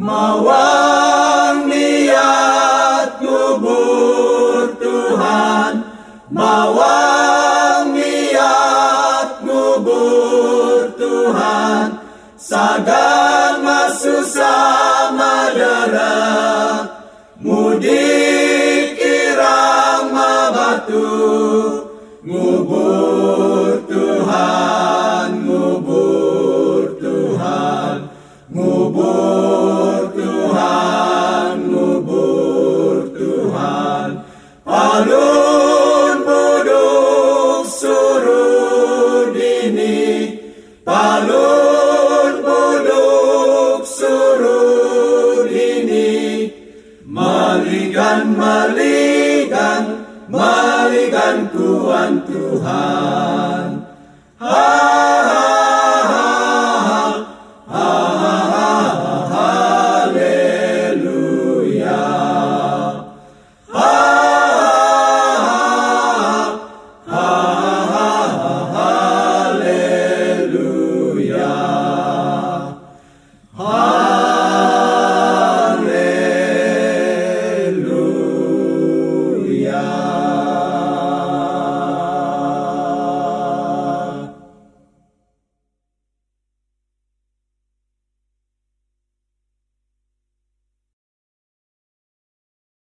Mawang niat kubur Tuhan. Mawang niat kubur Tuhan. Sagan masuk sama darah Mudik irang batu. Ngubur Tuhan, ngubur Tuhan. Ngubur Palun buduk suruh dini Palun buduk suruh dini Maligan, maligan, maligan kuan Tuhan